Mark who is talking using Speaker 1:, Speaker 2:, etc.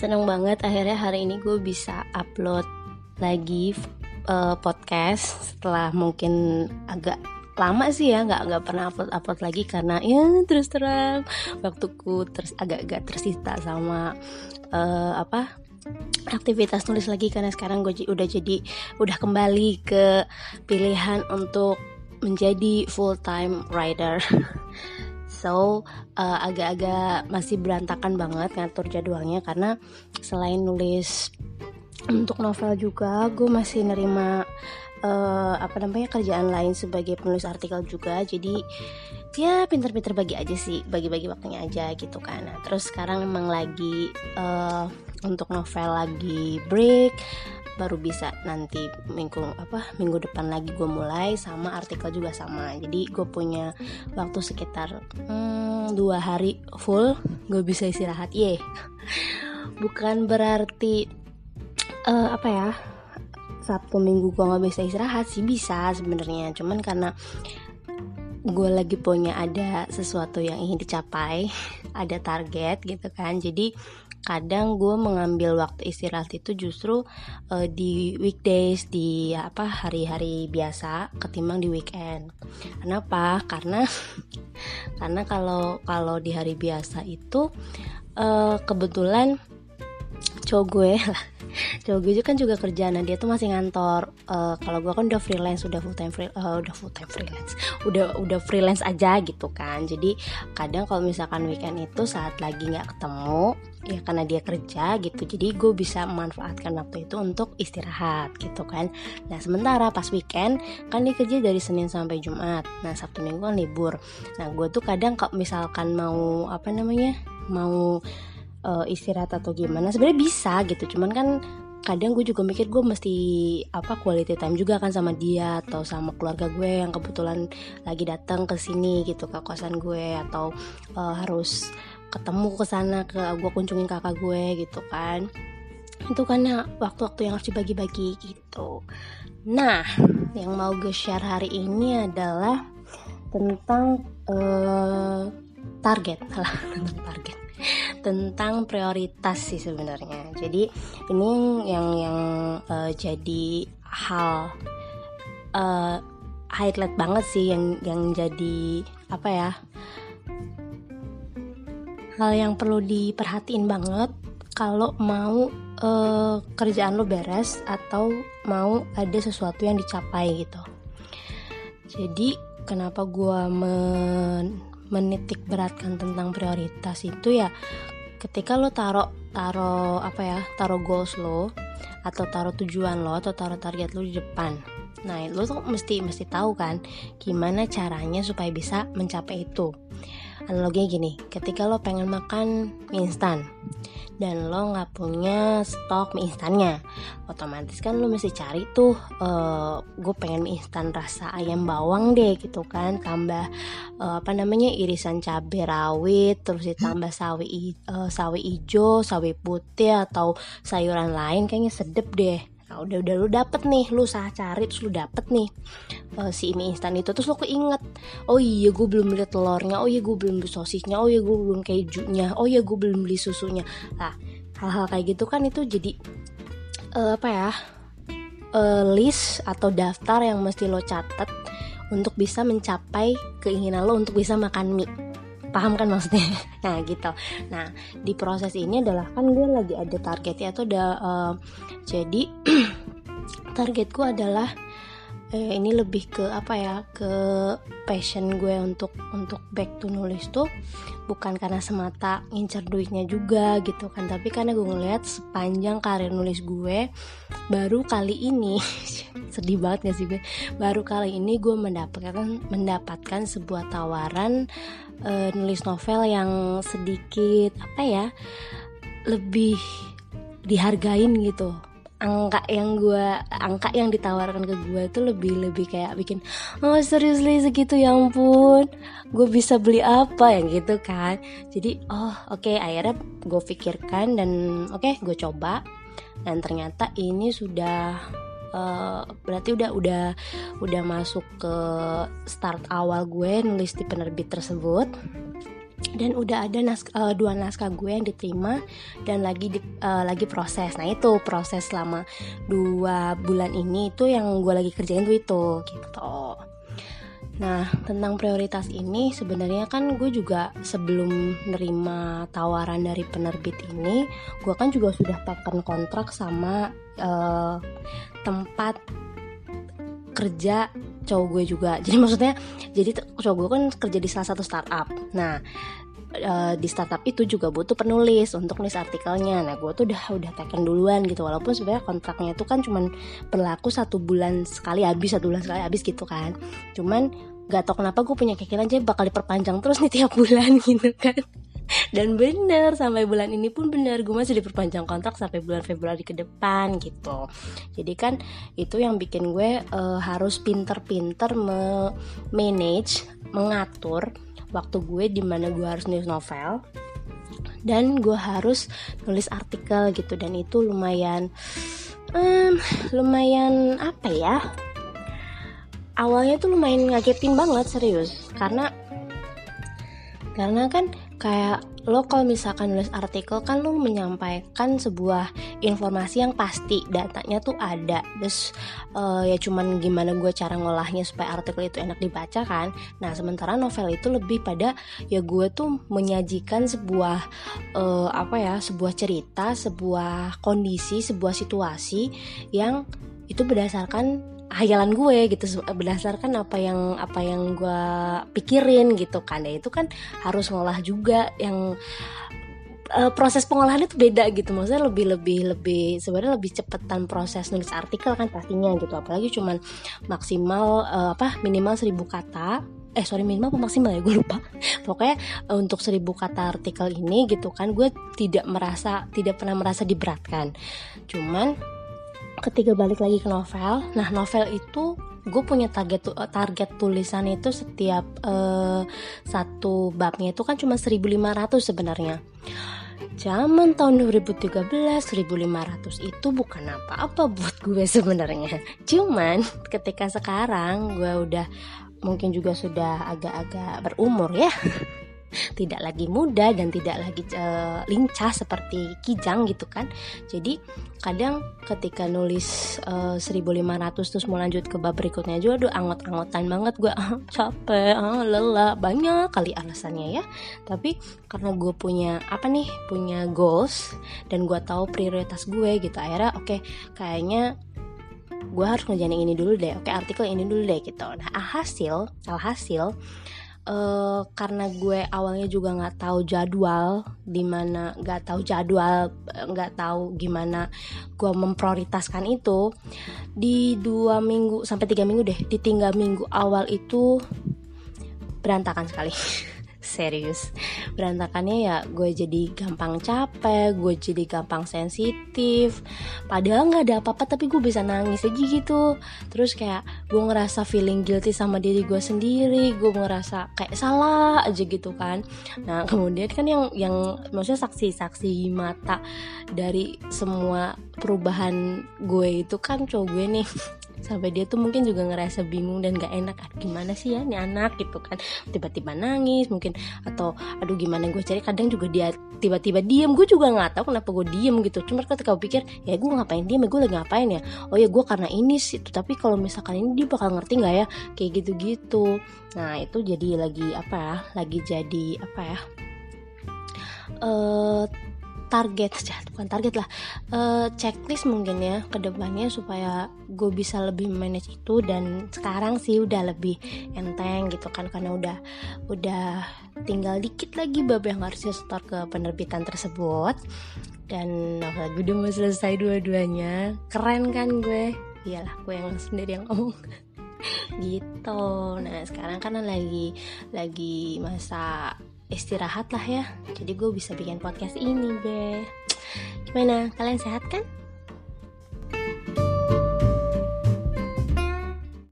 Speaker 1: seneng banget akhirnya hari ini gue bisa upload lagi uh, podcast setelah mungkin agak lama sih ya nggak nggak pernah upload upload lagi karena ya terus terang waktuku terus agak-agak tersita sama uh, apa aktivitas nulis lagi karena sekarang gue udah jadi udah kembali ke pilihan untuk menjadi full time writer so uh, agak-agak masih berantakan banget ngatur jadwalnya karena selain nulis untuk novel juga gue masih nerima uh, apa namanya kerjaan lain sebagai penulis artikel juga. Jadi ya pinter-pinter bagi aja sih bagi-bagi waktunya aja gitu kan. Nah, terus sekarang emang lagi uh, untuk novel lagi break baru bisa nanti minggu apa minggu depan lagi gue mulai sama artikel juga sama. Jadi gue punya waktu sekitar hmm, dua hari full gue bisa istirahat. Ye bukan berarti uh, apa ya Sabtu Minggu gue nggak bisa istirahat sih bisa sebenarnya. Cuman karena gue lagi punya ada sesuatu yang ingin dicapai ada target gitu kan. Jadi kadang gue mengambil waktu istirahat itu justru uh, di weekdays di apa hari-hari biasa ketimbang di weekend. Kenapa? Karena karena kalau kalau di hari biasa itu uh, kebetulan cowok gue lah cowok gue kan juga kerja nah dia tuh masih ngantor. Uh, kalau gue kan udah freelance udah full time free, uh, udah full time freelance udah udah freelance aja gitu kan. Jadi kadang kalau misalkan weekend itu saat lagi nggak ketemu ya karena dia kerja gitu jadi gue bisa memanfaatkan waktu itu untuk istirahat gitu kan. Nah sementara pas weekend kan dia kerja dari Senin sampai Jumat nah Sabtu Minggu kan libur. Nah gue tuh kadang kalau misalkan mau apa namanya mau uh, istirahat atau gimana sebenarnya bisa gitu. Cuman kan kadang gue juga mikir gue mesti apa quality time juga kan sama dia atau sama keluarga gue yang kebetulan lagi datang ke sini gitu ke kosan gue. Atau uh, harus ketemu ke sana ke gue kunjungin kakak gue gitu kan. Itu karena waktu-waktu yang harus dibagi-bagi gitu. Nah yang mau gue share hari ini adalah tentang uh, target. Lah tentang target tentang prioritas sih sebenarnya. Jadi ini yang yang uh, jadi hal uh, highlight banget sih yang yang jadi apa ya hal yang perlu diperhatiin banget kalau mau uh, kerjaan lo beres atau mau ada sesuatu yang dicapai gitu. Jadi kenapa gue men menitik beratkan tentang prioritas itu ya ketika lo taruh taruh apa ya taruh goals lo atau taruh tujuan lo atau taruh target lo di depan. Nah lo tuh mesti mesti tahu kan gimana caranya supaya bisa mencapai itu. Analoginya gini ketika lo pengen makan mie instan dan lo nggak punya stok mie instannya. Otomatis kan lo mesti cari tuh uh, gue pengen mie instan rasa ayam bawang deh gitu kan tambah uh, apa namanya irisan cabai rawit terus ditambah sawi uh, sawi hijau sawi putih atau sayuran lain kayaknya sedep deh Nah udah udah lu dapet nih, lu sah cari terus lu dapet nih uh, si mie instan itu terus lu keinget, oh iya gue belum beli telurnya, oh iya gue belum beli sosisnya, oh iya gue belum kejunya, oh iya gue belum beli susunya. Nah hal-hal kayak gitu kan itu jadi uh, apa ya uh, list atau daftar yang mesti lo catat untuk bisa mencapai keinginan lo untuk bisa makan mie paham kan maksudnya? Nah gitu. Nah di proses ini adalah kan gue lagi ada targetnya atau udah uh, jadi targetku adalah eh, ini lebih ke apa ya? Ke passion gue untuk untuk back to nulis tuh bukan karena semata ngincer duitnya juga gitu kan tapi karena gue ngeliat sepanjang karir nulis gue baru kali ini sedih banget gak sih gue baru kali ini gue mendapatkan mendapatkan sebuah tawaran uh, nulis novel yang sedikit apa ya lebih dihargain gitu angka yang gue angka yang ditawarkan ke gue itu lebih lebih kayak bikin oh seriously segitu ya ampun. Gue bisa beli apa? Yang gitu kan. Jadi oh oke okay, akhirnya gue pikirkan dan oke okay, gue coba. Dan ternyata ini sudah uh, berarti udah udah udah masuk ke start awal gue nulis di penerbit tersebut dan udah ada nas uh, dua naskah gue yang diterima dan lagi di, uh, lagi proses. Nah itu proses selama dua bulan ini itu yang gue lagi kerjain tuh itu gitu. Nah tentang prioritas ini sebenarnya kan gue juga sebelum nerima tawaran dari penerbit ini gue kan juga sudah tekan kontrak sama uh, tempat kerja cowok gue juga. Jadi maksudnya jadi cowok gue kan kerja di salah satu startup. Nah uh, di startup itu juga butuh penulis untuk nulis artikelnya. Nah gue tuh udah udah teken duluan gitu. Walaupun sebenarnya kontraknya itu kan cuman berlaku satu bulan sekali habis satu bulan sekali habis gitu kan. Cuman gak tau kenapa gue punya keyakinan aja bakal diperpanjang terus nih tiap bulan gitu kan dan bener sampai bulan ini pun bener. Gue masih diperpanjang kontrak sampai bulan Februari ke depan gitu. Jadi kan itu yang bikin gue uh, harus pinter-pinter me-manage mengatur waktu gue di mana gue harus nulis novel. Dan gue harus nulis artikel gitu. Dan itu lumayan um, lumayan apa ya? Awalnya tuh lumayan ngagetin banget serius. Karena karena kan kayak lo kalau misalkan nulis artikel kan lo menyampaikan sebuah informasi yang pasti datanya tuh ada. Terus uh, ya cuman gimana gue cara ngolahnya supaya artikel itu enak dibaca kan. Nah sementara novel itu lebih pada ya gue tuh menyajikan sebuah uh, apa ya sebuah cerita sebuah kondisi sebuah situasi yang itu berdasarkan hayalan gue gitu berdasarkan apa yang apa yang gue pikirin gitu kan. Ya itu kan harus ngolah juga yang uh, proses pengolahan itu beda gitu. Maksudnya lebih lebih lebih sebenarnya lebih cepetan proses nulis artikel kan pastinya gitu. Apalagi cuman maksimal uh, apa minimal seribu kata. Eh sorry minimal apa maksimal ya? Gue lupa. Pokoknya uh, untuk seribu kata artikel ini gitu kan gue tidak merasa tidak pernah merasa diberatkan. Cuman ketika balik lagi ke novel. Nah novel itu gue punya target target tulisan itu setiap uh, satu babnya itu kan cuma 1500 sebenarnya. Zaman tahun 2013 1500 itu bukan apa-apa buat gue sebenarnya. Cuman ketika sekarang gue udah mungkin juga sudah agak-agak berumur ya tidak lagi muda dan tidak lagi uh, lincah seperti Kijang gitu kan. Jadi kadang ketika nulis uh, eh, 1500 terus mau lanjut ke bab berikutnya juga aduh angot-angotan banget gue ah, capek ah, lelah banyak kali alasannya ya. Tapi karena gue punya apa nih punya goals dan gue tahu prioritas gue gitu akhirnya oke okay, kayaknya gue harus ngejalan ini dulu deh. Oke artikel ini dulu deh gitu. Nah alhasil alhasil uh, karena gue awalnya juga nggak tahu jadwal di mana nggak tahu jadwal nggak tahu gimana gue memprioritaskan itu. Di dua minggu sampai tiga minggu deh di tiga minggu awal itu berantakan sekali serius. Berantakannya ya gue jadi gampang capek gue jadi gampang sensitif. Padahal nggak ada apa-apa tapi gue bisa nangis aja gitu. Terus kayak gue ngerasa feeling guilty sama diri gue sendiri gue ngerasa kayak salah aja gitu kan. Nah kemudian kan yang yang maksudnya saksi-saksi mata dari semua perubahan gue itu kan cowok gue nih sampai dia tuh mungkin juga ngerasa bingung dan gak enak aduh gimana sih ya ini anak? Gitu kan. Tiba-tiba nangis mungkin atau aduh gimana gue cari? Kadang juga dia tiba-tiba diem. Gue juga nggak tahu kenapa gue diem gitu. Cuma ketika gue pikir ya gue ngapain diem ya? Gue lagi ngapain ya? Oh ya gue karena ini sih tapi kalau misalkan ini dia bakal ngerti nggak ya? Kayak gitu-gitu. Nah itu jadi lagi apa ya lagi jadi apa ya uh, target bukan target lah. Uh, checklist mungkin ya ke depannya supaya gue bisa lebih manage itu dan sekarang sih udah lebih enteng gitu kan karena udah udah tinggal dikit lagi bab yang harus setor ke penerbitan tersebut. Dan gue udah mau selesai dua-duanya keren kan gue? Iyalah gue yang sendiri yang ngomong. Gitu. Nah sekarang kan lagi lagi masa istirahat lah ya. Jadi gue bisa bikin podcast ini be. Gimana? Kalian sehat kan